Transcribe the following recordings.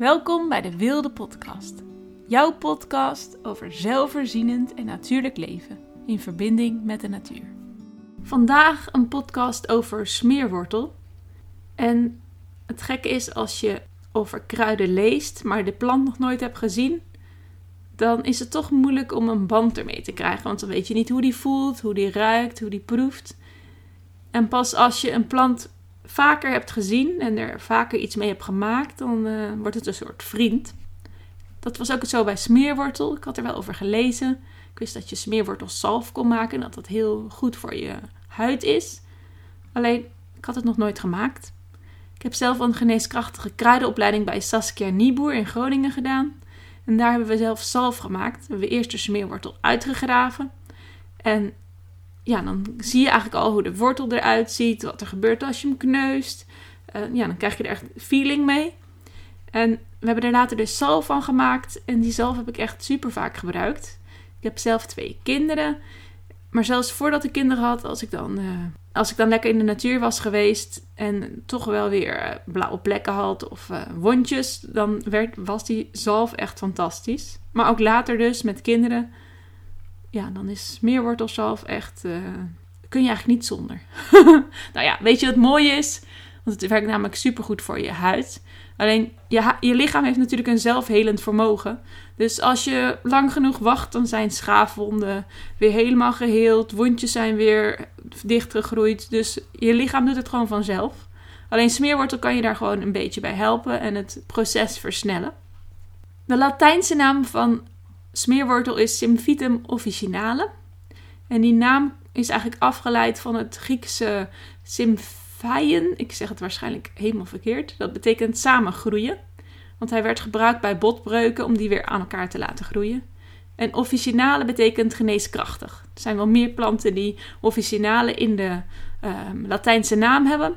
Welkom bij de Wilde Podcast. Jouw podcast over zelfvoorzienend en natuurlijk leven in verbinding met de natuur. Vandaag een podcast over smeerwortel. En het gekke is als je over kruiden leest, maar de plant nog nooit hebt gezien, dan is het toch moeilijk om een band ermee te krijgen. Want dan weet je niet hoe die voelt, hoe die ruikt, hoe die proeft. En pas als je een plant vaker hebt gezien en er vaker iets mee hebt gemaakt, dan uh, wordt het een soort vriend. Dat was ook zo bij smeerwortel. Ik had er wel over gelezen. Ik wist dat je smeerwortel zalf kon maken en dat dat heel goed voor je huid is. Alleen, ik had het nog nooit gemaakt. Ik heb zelf een geneeskrachtige kruidenopleiding bij Saskia Nieboer in Groningen gedaan. En daar hebben we zelf zalf gemaakt. We hebben eerst de smeerwortel uitgegraven. En ja, dan zie je eigenlijk al hoe de wortel eruit ziet, wat er gebeurt als je hem kneust. Uh, ja, dan krijg je er echt feeling mee. En we hebben er later dus zalf van gemaakt. En die zalf heb ik echt super vaak gebruikt. Ik heb zelf twee kinderen. Maar zelfs voordat ik kinderen had, als ik dan, uh, als ik dan lekker in de natuur was geweest en toch wel weer uh, blauwe plekken had of wondjes, dan was die zalf echt fantastisch. Maar ook later dus met kinderen ja, dan is smeerwortelzalf echt. Uh, kun je eigenlijk niet zonder. nou ja, weet je wat mooi is? Want het werkt namelijk supergoed voor je huid. Alleen je, je lichaam heeft natuurlijk een zelfhelend vermogen. Dus als je lang genoeg wacht, dan zijn schaafwonden weer helemaal geheeld. Wondjes zijn weer dichtgegroeid. Dus je lichaam doet het gewoon vanzelf. Alleen smeerwortel kan je daar gewoon een beetje bij helpen en het proces versnellen. De Latijnse naam van smeerwortel is Symphytum officinale. En die naam is eigenlijk afgeleid van het Griekse symphaien. Ik zeg het waarschijnlijk helemaal verkeerd. Dat betekent samengroeien. Want hij werd gebruikt bij botbreuken om die weer aan elkaar te laten groeien. En officinale betekent geneeskrachtig. Er zijn wel meer planten die officinale in de ehm, Latijnse naam hebben.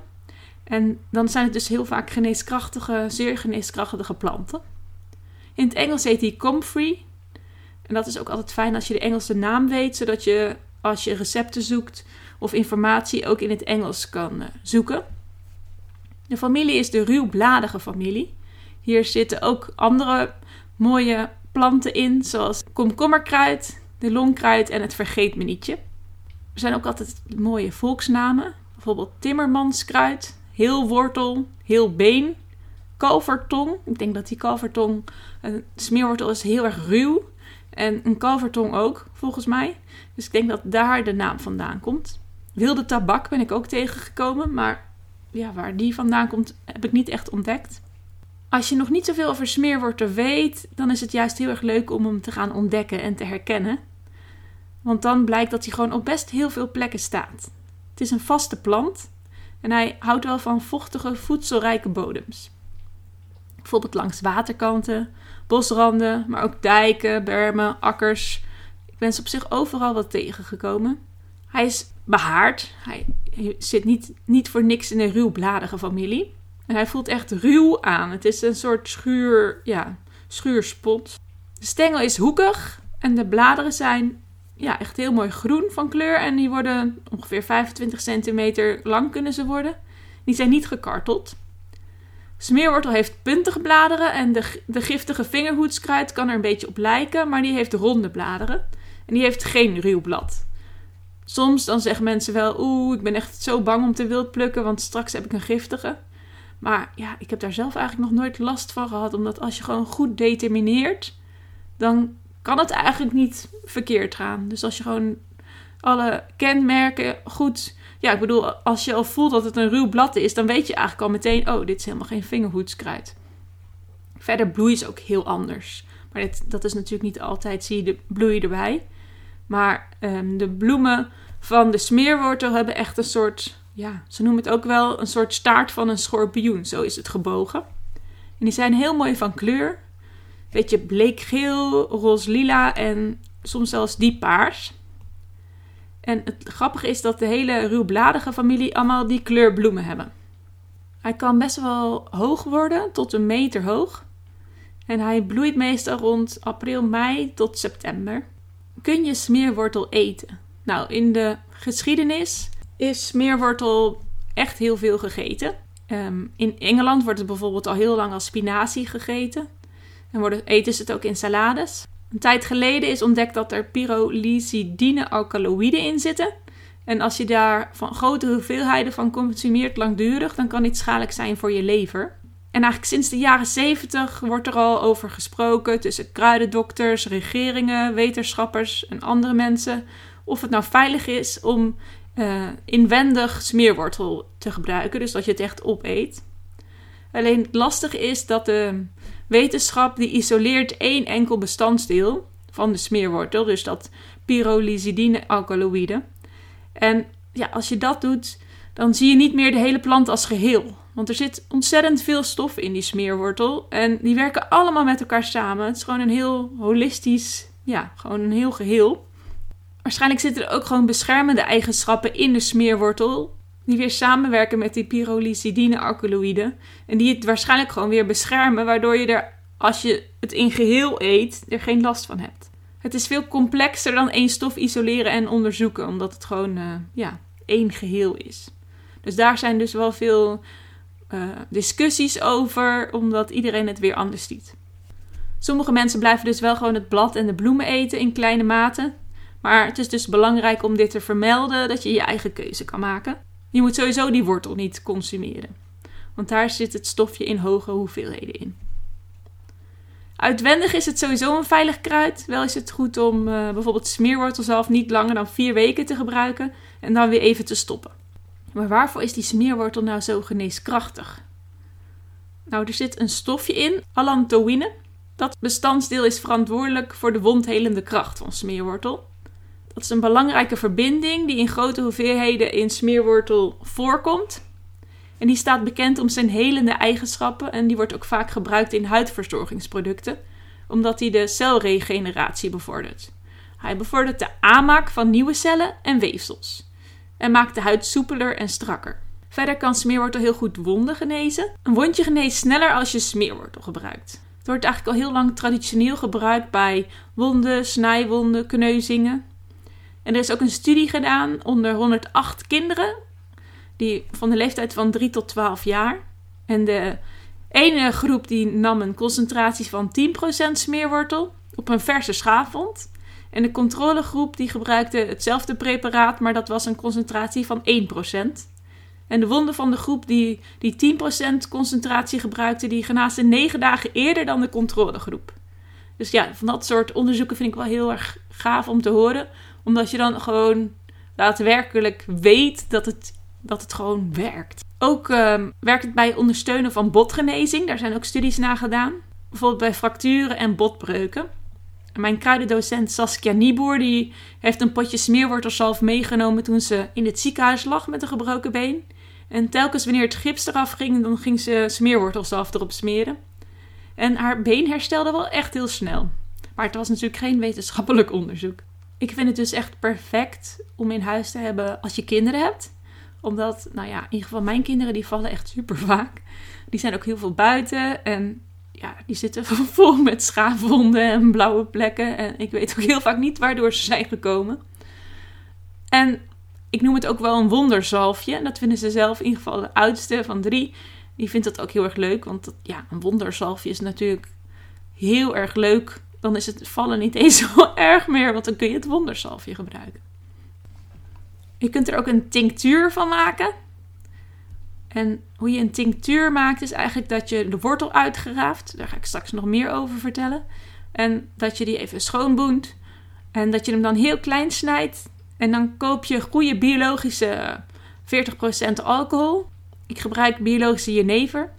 En dan zijn het dus heel vaak geneeskrachtige, zeer geneeskrachtige planten. In het Engels heet die comfrey. En dat is ook altijd fijn als je de Engelse naam weet, zodat je als je recepten zoekt of informatie ook in het Engels kan uh, zoeken. De familie is de ruwbladige familie. Hier zitten ook andere mooie planten in, zoals komkommerkruid, de longkruid en het vergeetmenietje. Er zijn ook altijd mooie volksnamen, bijvoorbeeld timmermanskruid, heel wortel, heel been, kalvertong. Ik denk dat die kalvertong, een smeerwortel is heel erg ruw. En een kalvertong ook, volgens mij. Dus ik denk dat daar de naam vandaan komt. Wilde tabak ben ik ook tegengekomen, maar ja, waar die vandaan komt heb ik niet echt ontdekt. Als je nog niet zoveel over smeerwortel weet, dan is het juist heel erg leuk om hem te gaan ontdekken en te herkennen. Want dan blijkt dat hij gewoon op best heel veel plekken staat. Het is een vaste plant en hij houdt wel van vochtige, voedselrijke bodems. Bijvoorbeeld langs waterkanten, bosranden, maar ook dijken, bermen, akkers. Ik ben ze op zich overal wat tegengekomen. Hij is behaard. Hij zit niet, niet voor niks in een ruwbladige familie. En hij voelt echt ruw aan. Het is een soort schuur, ja, schuurspot. De stengel is hoekig en de bladeren zijn ja, echt heel mooi groen van kleur. En die worden ongeveer 25 centimeter lang kunnen ze worden. Die zijn niet gekarteld. Smeerwortel heeft puntige bladeren en de, de giftige vingerhoedskruid kan er een beetje op lijken, maar die heeft ronde bladeren. En die heeft geen ruw blad. Soms dan zeggen mensen wel, oeh, ik ben echt zo bang om te wild plukken, want straks heb ik een giftige. Maar ja, ik heb daar zelf eigenlijk nog nooit last van gehad, omdat als je gewoon goed determineert, dan kan het eigenlijk niet verkeerd gaan. Dus als je gewoon alle kenmerken goed ja, ik bedoel, als je al voelt dat het een ruw blad is, dan weet je eigenlijk al meteen, oh, dit is helemaal geen vingerhoedskruid. Verder bloei is ook heel anders. Maar dat is natuurlijk niet altijd, zie je de bloei erbij. Maar um, de bloemen van de smeerwortel hebben echt een soort, ja, ze noemen het ook wel een soort staart van een schorpioen. Zo is het gebogen. En die zijn heel mooi van kleur. Beetje bleekgeel, roze-lila en soms zelfs diep paars. En het grappige is dat de hele ruwbladige familie allemaal die kleur bloemen hebben. Hij kan best wel hoog worden, tot een meter hoog. En hij bloeit meestal rond april, mei tot september. Kun je smeerwortel eten? Nou, in de geschiedenis is smeerwortel echt heel veel gegeten. Ehm, in Engeland wordt het bijvoorbeeld al heel lang als spinazie gegeten. En eten ze het ook in salades. Een tijd geleden is ontdekt dat er pyrrolizidine alkaloïden in zitten. En als je daar van grote hoeveelheden van consumeert langdurig, dan kan dit schadelijk zijn voor je lever. En eigenlijk sinds de jaren 70 wordt er al over gesproken tussen kruidendokters, regeringen, wetenschappers en andere mensen. Of het nou veilig is om uh, inwendig smeerwortel te gebruiken. Dus dat je het echt opeet. Alleen het lastige is dat de wetenschap die isoleert één enkel bestanddeel van de smeerwortel. Dus dat pyrrolizidine alkaloïde. En ja, als je dat doet, dan zie je niet meer de hele plant als geheel. Want er zit ontzettend veel stof in die smeerwortel. En die werken allemaal met elkaar samen. Het is gewoon een heel holistisch, ja, gewoon een heel geheel. Waarschijnlijk zitten er ook gewoon beschermende eigenschappen in de smeerwortel. Die weer samenwerken met die pyrrolizidine alkaloïden. En die het waarschijnlijk gewoon weer beschermen. Waardoor je er, als je het in geheel eet, er geen last van hebt. Het is veel complexer dan één stof isoleren en onderzoeken. Omdat het gewoon, uh, ja, één geheel is. Dus daar zijn dus wel veel uh, discussies over, omdat iedereen het weer anders ziet. Sommige mensen blijven dus wel gewoon het blad en de bloemen eten in kleine mate. Maar het is dus belangrijk om dit te vermelden, dat je je eigen keuze kan maken. Je moet sowieso die wortel niet consumeren, want daar zit het stofje in hoge hoeveelheden in. Uitwendig is het sowieso een veilig kruid. Wel is het goed om uh, bijvoorbeeld smeerwortelzalf niet langer dan vier weken te gebruiken en dan weer even te stoppen. Maar waarvoor is die smeerwortel nou zo geneeskrachtig? Nou, er zit een stofje in, allantoïne. Dat bestandsdeel is verantwoordelijk voor de wondhelende kracht van smeerwortel. Dat is een belangrijke verbinding die in grote hoeveelheden in smeerwortel voorkomt. En die staat bekend om zijn helende eigenschappen en die wordt ook vaak gebruikt in huidverzorgingsproducten, omdat hij de celregeneratie bevordert. Hij bevordert de aanmaak van nieuwe cellen en weefsels en maakt de huid soepeler en strakker. Verder kan smeerwortel heel goed wonden genezen. Een wondje geneest sneller als je smeerwortel gebruikt. Het wordt eigenlijk al heel lang traditioneel gebruikt bij wonden, snijwonden, kneuzingen. En er is ook een studie gedaan onder 108 kinderen die van de leeftijd van 3 tot 12 jaar. En de ene groep die nam een concentratie van 10% smeerwortel op een verse schaafwond. En de controlegroep die gebruikte hetzelfde preparaat, maar dat was een concentratie van 1%. En de wonden van de groep die die 10% concentratie gebruikte, die genaasden 9 dagen eerder dan de controlegroep. Dus ja, van dat soort onderzoeken vind ik wel heel erg gaaf om te horen. Omdat je dan gewoon daadwerkelijk weet dat het, dat het gewoon werkt. Ook uh, werkt het bij ondersteunen van botgenezing. Daar zijn ook studies naar gedaan. Bijvoorbeeld bij fracturen en botbreuken. Mijn kruidendocent Saskia Nieboer die heeft een potje smeerwortelzalf meegenomen toen ze in het ziekenhuis lag met een gebroken been. En telkens wanneer het gips eraf ging, dan ging ze smeerwortelzalf erop smeren. En haar been herstelde wel echt heel snel. Maar het was natuurlijk geen wetenschappelijk onderzoek. Ik vind het dus echt perfect om in huis te hebben als je kinderen hebt. Omdat, nou ja, in ieder geval mijn kinderen die vallen echt super vaak. Die zijn ook heel veel buiten en ja, die zitten vol met schaafwonden en blauwe plekken. En ik weet ook heel vaak niet waardoor ze zijn gekomen. En ik noem het ook wel een wonderzalfje. En dat vinden ze zelf, in ieder geval de oudste van drie. Die vindt dat ook heel erg leuk. Want ja, een wonderzalfje is natuurlijk heel erg leuk. Dan is het vallen niet eens zo erg meer, want dan kun je het wonderzalfje gebruiken. Je kunt er ook een tinctuur van maken. En hoe je een tinctuur maakt is eigenlijk dat je de wortel uitgeraaft. Daar ga ik straks nog meer over vertellen. En dat je die even schoonboent. En dat je hem dan heel klein snijdt. En dan koop je goede biologische 40% alcohol. Ik gebruik biologische jenever.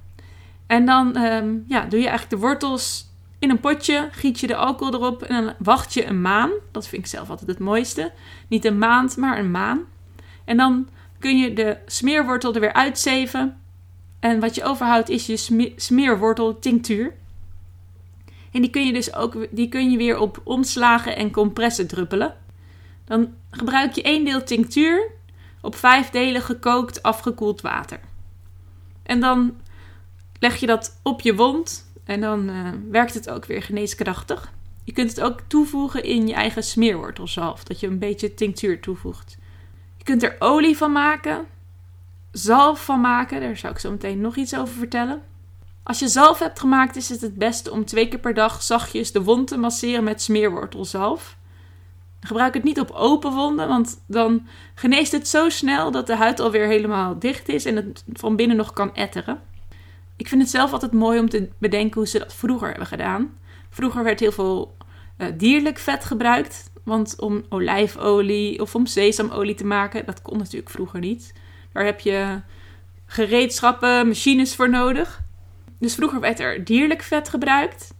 En dan um, ja, doe je eigenlijk de wortels in een potje, giet je de alcohol erop en dan wacht je een maan. Dat vind ik zelf altijd het mooiste. Niet een maand, maar een maan. En dan kun je de smeerwortel er weer uitzeven. En wat je overhoudt is je smeerwortel tinctuur. En die kun je dus ook die kun je weer op omslagen en compressen druppelen. Dan gebruik je één deel tinctuur op vijf delen gekookt afgekoeld water. En dan leg je dat op je wond en dan uh, werkt het ook weer geneeskrachtig. Je kunt het ook toevoegen in je eigen smeerwortelzalf, dat je een beetje tinctuur toevoegt. Je kunt er olie van maken. zalf van maken. Daar zou ik zo meteen nog iets over vertellen. Als je zalf hebt gemaakt, is het het beste om twee keer per dag zachtjes de wond te masseren met smeerwortelzalf. Gebruik het niet op open wonden, want dan geneest het zo snel dat de huid alweer helemaal dicht is en het van binnen nog kan etteren. Ik vind het zelf altijd mooi om te bedenken hoe ze dat vroeger hebben gedaan. Vroeger werd heel veel uh, dierlijk vet gebruikt, want om olijfolie of om sesamolie te maken, dat kon natuurlijk vroeger niet. Daar heb je gereedschappen, machines voor nodig. Dus vroeger werd er dierlijk vet gebruikt.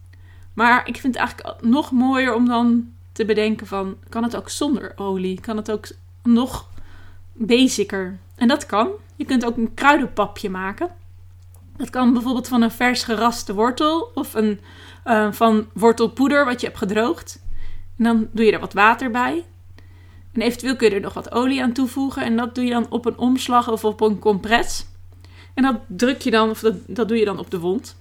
Maar ik vind het eigenlijk nog mooier om dan te bedenken van... kan het ook zonder olie? Kan het ook nog basic'er? En dat kan. Je kunt ook een kruidenpapje maken. Dat kan bijvoorbeeld van een vers geraste wortel... of een, uh, van wortelpoeder wat je hebt gedroogd. En dan doe je er wat water bij. En eventueel kun je er nog wat olie aan toevoegen. En dat doe je dan op een omslag of op een compress. En dat druk je dan, of dat, dat doe je dan op de wond.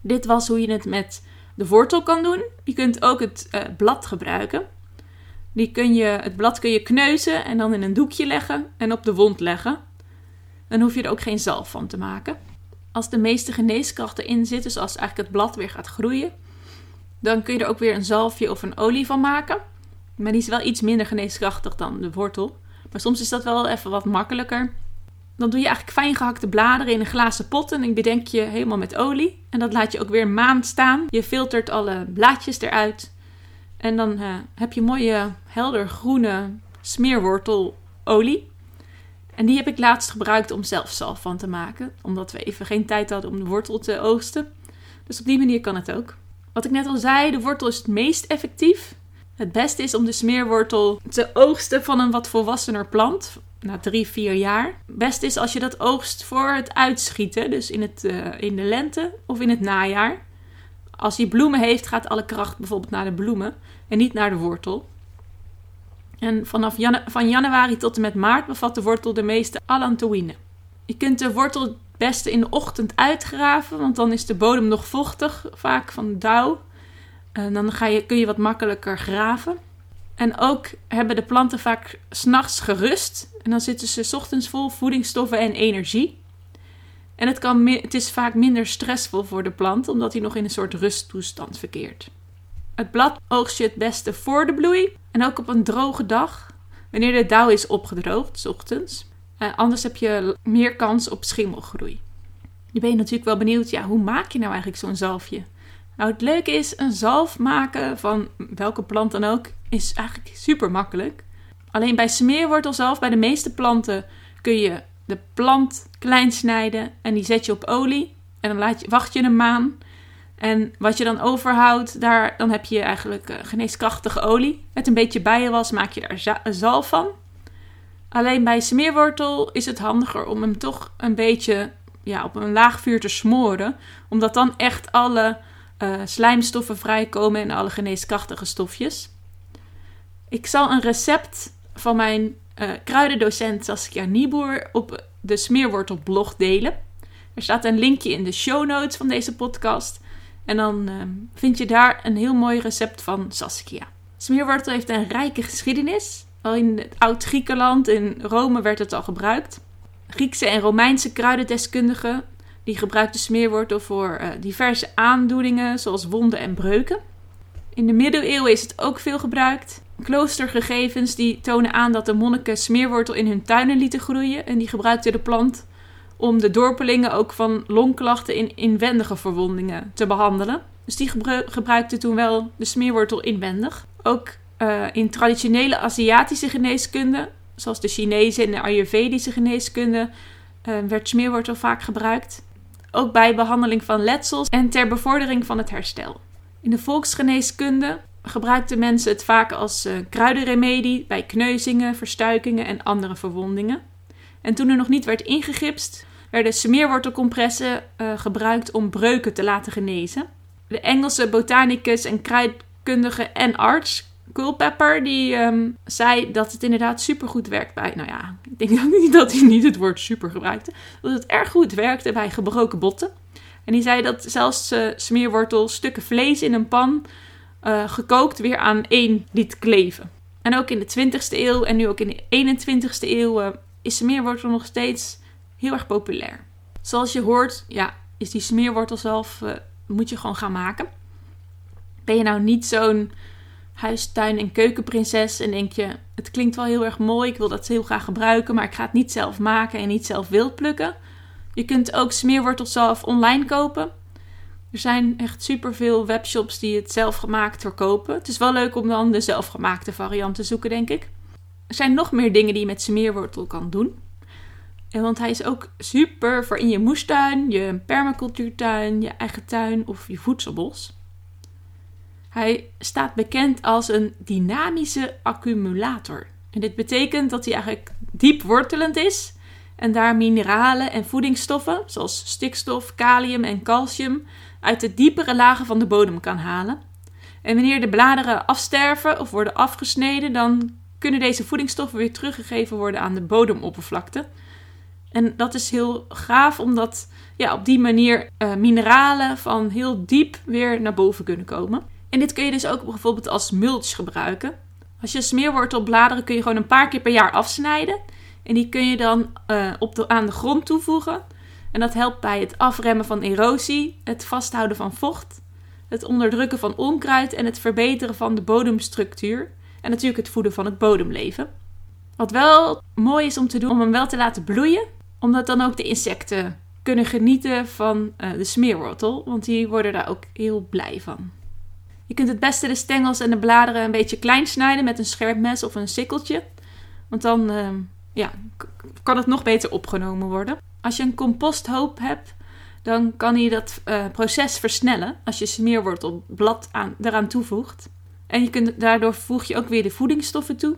Dit was hoe je het met de wortel kan doen. Je kunt ook het uh, blad gebruiken. Die kun je, het blad kun je kneuzen en dan in een doekje leggen en op de wond leggen. Dan hoef je er ook geen zalf van te maken. Als de meeste geneeskrachten in zitten, dus als eigenlijk het blad weer gaat groeien, dan kun je er ook weer een zalfje of een olie van maken. Maar die is wel iets minder geneeskrachtig dan de wortel. Maar soms is dat wel even wat makkelijker. Dan doe je eigenlijk fijn gehakte bladeren in een glazen pot en ik bedenk je helemaal met olie. En dat laat je ook weer een maand staan. Je filtert alle blaadjes eruit. En dan uh, heb je mooie helder groene smeerwortelolie. En die heb ik laatst gebruikt om zelf zalf van te maken. Omdat we even geen tijd hadden om de wortel te oogsten. Dus op die manier kan het ook. Wat ik net al zei, de wortel is het meest effectief. Het beste is om de smeerwortel te oogsten van een wat volwassener plant na drie, vier jaar. Best is als je dat oogst voor het uitschieten, dus in, het, uh, in de lente of in het najaar. Als hij bloemen heeft, gaat alle kracht bijvoorbeeld naar de bloemen en niet naar de wortel. En vanaf van januari tot en met maart bevat de wortel de meeste allantoïne. Je kunt de wortel het beste in de ochtend uitgraven, want dan is de bodem nog vochtig, vaak van dauw. En dan ga je, kun je wat makkelijker graven. En ook hebben de planten vaak s'nachts gerust. En dan zitten ze ochtends vol voedingsstoffen en energie. En het, kan het is vaak minder stressvol voor de plant, omdat hij nog in een soort rusttoestand verkeert. Het blad oogst je het beste voor de bloei en ook op een droge dag, wanneer de dauw is opgedroogd, s ochtends. Uh, anders heb je meer kans op schimmelgroei. Je bent natuurlijk wel benieuwd, ja, hoe maak je nou eigenlijk zo'n zalfje? Nou, het leuke is, een zalf maken van welke plant dan ook, is eigenlijk super makkelijk. Alleen bij smeerwortelzalf, bij de meeste planten, kun je de plant klein snijden en die zet je op olie. En dan laat je, wacht je een maand. En wat je dan overhoudt, daar, dan heb je eigenlijk uh, geneeskrachtige olie. Met een beetje bijenwas maak je daar zalf van. Alleen bij smeerwortel is het handiger om hem toch een beetje ja, op een laag vuur te smoren. Omdat dan echt alle uh, slijmstoffen vrijkomen en alle geneeskrachtige stofjes. Ik zal een recept van mijn uh, kruidendocent Saskia Nieboer op de Smeerwortelblog delen. Er staat een linkje in de show notes van deze podcast. En dan uh, vind je daar een heel mooi recept van Saskia. Smeerwortel heeft een rijke geschiedenis. Al in het oud-Griekenland, in Rome werd het al gebruikt. Griekse en Romeinse kruidendeskundigen die gebruikten smeerwortel voor uh, diverse aandoeningen, zoals wonden en breuken. In de middeleeuwen is het ook veel gebruikt. Kloostergegevens die tonen aan dat de monniken smeerwortel in hun tuinen lieten groeien. En die gebruikten de plant om de dorpelingen ook van longklachten in inwendige verwondingen te behandelen. Dus die gebruikten toen wel de smeerwortel inwendig. Ook uh, in traditionele Aziatische geneeskunde, zoals de Chinese en de Ayurvedische geneeskunde, uh, werd smeerwortel vaak gebruikt ook bij behandeling van letsels en ter bevordering van het herstel. In de volksgeneeskunde gebruikten mensen het vaak als uh, kruidenremedie bij kneuzingen, verstuikingen en andere verwondingen. En toen er nog niet werd ingegipst, werden smeerwortelcompressen uh, gebruikt om breuken te laten genezen. De Engelse botanicus en kruidkundige en arts Culpepper die um, zei dat het inderdaad supergoed werkt bij. Nou ja, ik denk niet dat hij niet het woord super gebruikte. Dat het erg goed werkte bij gebroken botten. En die zei dat zelfs uh, smeerwortel stukken vlees in een pan uh, gekookt weer aan één liet kleven. En ook in de 20ste eeuw en nu ook in de 21ste eeuw is smeerwortel nog steeds heel erg populair. Zoals je hoort, ja, is die smeerwortel zelf, uh, moet je gewoon gaan maken. Ben je nou niet zo'n huistuin- en keukenprinses en denk je, het klinkt wel heel erg mooi, ik wil dat heel graag gebruiken, maar ik ga het niet zelf maken en niet zelf wild plukken. Je kunt ook smeerwortel zelf online kopen. Er zijn echt superveel webshops die het zelfgemaakt verkopen. Het is wel leuk om dan de zelfgemaakte variant te zoeken, denk ik. Er zijn nog meer dingen die je met smeerwortel kan doen. En want hij is ook super voor in je moestuin, je permacultuurtuin, je eigen tuin of je voedselbos. Hij staat bekend als een dynamische accumulator. En dit betekent dat hij eigenlijk diep wortelend is en daar mineralen en voedingsstoffen zoals stikstof, kalium en calcium uit de diepere lagen van de bodem kan halen. En wanneer de bladeren afsterven of worden afgesneden, dan kunnen deze voedingsstoffen weer teruggegeven worden aan de bodemoppervlakte. En dat is heel gaaf, omdat ja, op die manier uh, mineralen van heel diep weer naar boven kunnen komen. En dit kun je dus ook bijvoorbeeld als mulch gebruiken. Als je smeerwortelbladeren kun je gewoon een paar keer per jaar afsnijden. En die kun je dan uh, op de, aan de grond toevoegen. En dat helpt bij het afremmen van erosie, het vasthouden van vocht, het onderdrukken van onkruid en het verbeteren van de bodemstructuur. En natuurlijk het voeden van het bodemleven. Wat wel mooi is om te doen, om hem wel te laten bloeien, omdat dan ook de insecten kunnen genieten van uh, de smeerwortel, want die worden daar ook heel blij van. Je kunt het beste de stengels en de bladeren een beetje klein snijden met een scherp mes of een sikkeltje, want dan uh, ja, kan het nog beter opgenomen worden. Als je een composthoop hebt, dan kan hij dat uh, proces versnellen als je smeerwortelblad aan, eraan toevoegt. En je kunt, daardoor voeg je ook weer de voedingsstoffen toe.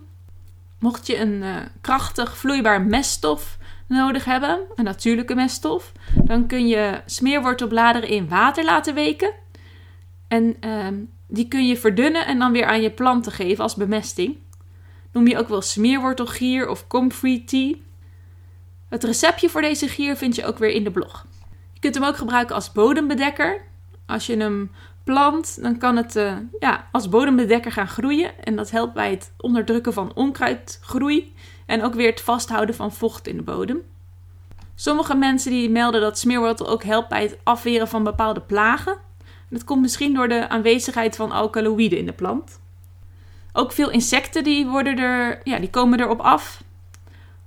Mocht je een uh, krachtig vloeibaar meststof nodig hebben, een natuurlijke meststof, dan kun je smeerwortelbladeren in water laten weken. En uh, die kun je verdunnen en dan weer aan je planten geven als bemesting. Noem je ook wel smeerwortelgier of comfrey tea. Het receptje voor deze gier vind je ook weer in de blog. Je kunt hem ook gebruiken als bodembedekker. Als je hem plant, dan kan het uh, ja, als bodembedekker gaan groeien. En dat helpt bij het onderdrukken van onkruidgroei. En ook weer het vasthouden van vocht in de bodem. Sommige mensen die melden dat smeerwortel ook helpt bij het afweren van bepaalde plagen. Dat komt misschien door de aanwezigheid van alkaloïden in de plant. Ook veel insecten die, worden er, ja, die komen erop af.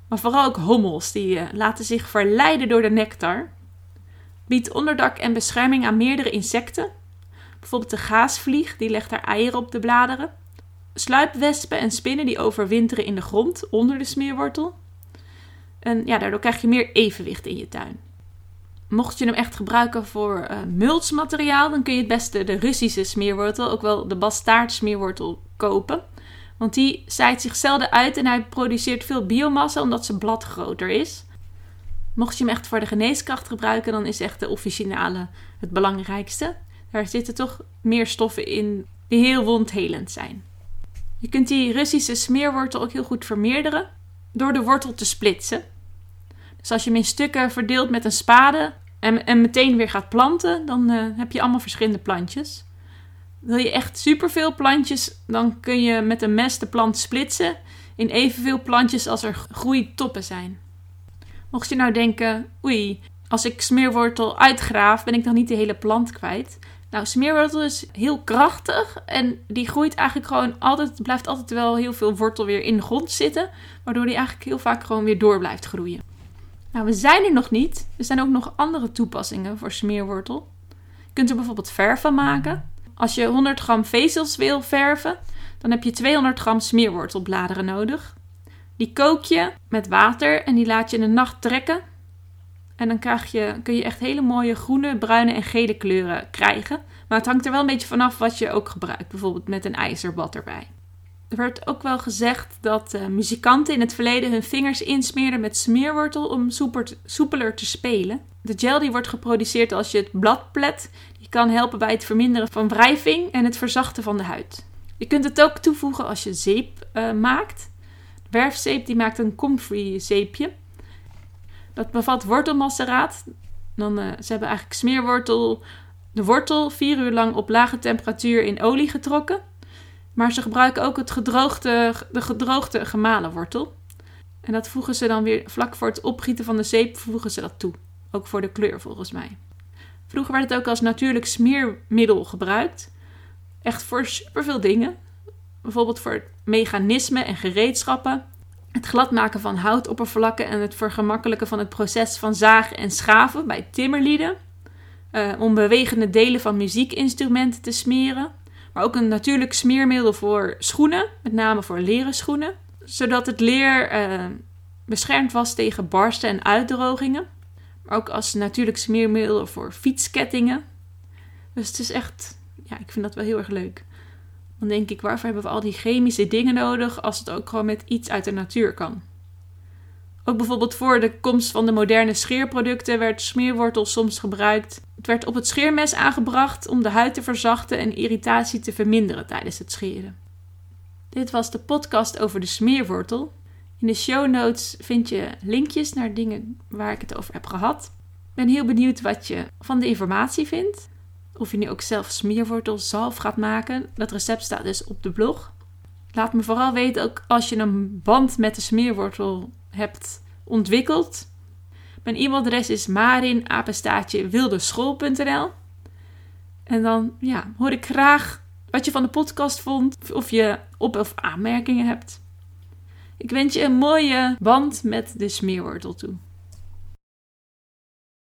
Maar vooral ook hommels, die uh, laten zich verleiden door de nectar. Biedt onderdak en bescherming aan meerdere insecten. Bijvoorbeeld de gaasvlieg, die legt haar eieren op de bladeren. Sluipwespen en spinnen die overwinteren in de grond onder de smeerwortel. En ja, daardoor krijg je meer evenwicht in je tuin. Mocht je hem echt gebruiken voor uh, mulchmateriaal, dan kun je het beste de Russische smeerwortel, ook wel de bastaard smeerwortel, kopen. Want die zaait zich zelden uit en hij produceert veel biomassa omdat zijn blad groter is. Mocht je hem echt voor de geneeskracht gebruiken, dan is echt de officinale het belangrijkste. Daar zitten toch meer stoffen in die heel wondhelend zijn. Je kunt die Russische smeerwortel ook heel goed vermeerderen door de wortel te splitsen. Dus als je hem in stukken verdeelt met een spade en, en meteen weer gaat planten, dan uh, heb je allemaal verschillende plantjes. Wil je echt superveel plantjes, dan kun je met een mes de plant splitsen in evenveel plantjes als er groeitoppen zijn. Mocht je nou denken, oei, als ik smeerwortel uitgraaf, ben ik dan niet de hele plant kwijt? Nou, smeerwortel is heel krachtig en die groeit eigenlijk gewoon altijd, blijft altijd wel heel veel wortel weer in de grond zitten, waardoor die eigenlijk heel vaak gewoon weer door blijft groeien. Nou, we zijn er nog niet. Er zijn ook nog andere toepassingen voor smeerwortel. Je kunt er bijvoorbeeld verf van maken. Als je 100 gram vezels wil verven, dan heb je 200 gram smeerwortelbladeren nodig. Die kook je met water en die laat je in de nacht trekken. En dan krijg je, kun je echt hele mooie groene, bruine en gele kleuren krijgen. Maar het hangt er wel een beetje vanaf wat je ook gebruikt. Bijvoorbeeld met een ijzerbad erbij. Er werd ook wel gezegd dat uh, muzikanten in het verleden hun vingers insmeerden met smeerwortel om soepeler te spelen. De gel die wordt geproduceerd als je het blad plet, die kan helpen bij het verminderen van wrijving en het verzachten van de huid. Je kunt het ook toevoegen als je zeep uh, maakt. Werfzeep die maakt een comfrey zeepje. Dat bevat wortelmaceraat. Dan, uh, ze hebben eigenlijk smeerwortel, de wortel vier uur lang op lage temperatuur in olie getrokken. Maar ze gebruiken ook het gedroogde, de gedroogde gemalen wortel. En dat voegen ze dan weer vlak voor het opgieten van de zeep voegen ze dat toe. Ook voor de kleur volgens mij. Vroeger werd het ook als natuurlijk smeermiddel gebruikt. Echt voor superveel dingen. Bijvoorbeeld voor mechanismen en gereedschappen. Het gladmaken van houtoppervlakken en het vergemakkelijken van het proces van zagen en schaven bij timmerlieden. Uh, om bewegende delen van muziekinstrumenten te smeren. Maar ook een natuurlijk smeermiddel voor schoenen, met name voor leren schoenen. Zodat het leer uh, beschermd was tegen barsten en uitdrogingen. Maar ook als natuurlijk smeermiddel voor fietskettingen. Dus het is echt, ja, ik vind dat wel heel erg leuk. Dan denk ik, waarvoor hebben we al die chemische dingen nodig als het ook gewoon met iets uit de natuur kan? Ook bijvoorbeeld voor de komst van de moderne scheerproducten werd smeerwortel soms gebruikt. Het werd op het scheermes aangebracht om de huid te verzachten en irritatie te verminderen tijdens het scheren. Dit was de podcast over de smeerwortel. In de show notes vind je linkjes naar dingen waar ik het over heb gehad. Ik ben heel benieuwd wat je van de informatie vindt. Of je nu ook zelf smeerwortelzalf gaat maken. Dat recept staat dus op de blog. Laat me vooral weten ook als je een band met de smeerwortel hebt ontwikkeld. Mijn e-mailadres is marin-wildeschool.nl En dan ja, hoor ik graag wat je van de podcast vond. Of je op- of aanmerkingen hebt. Ik wens je een mooie band met de smeerwortel toe.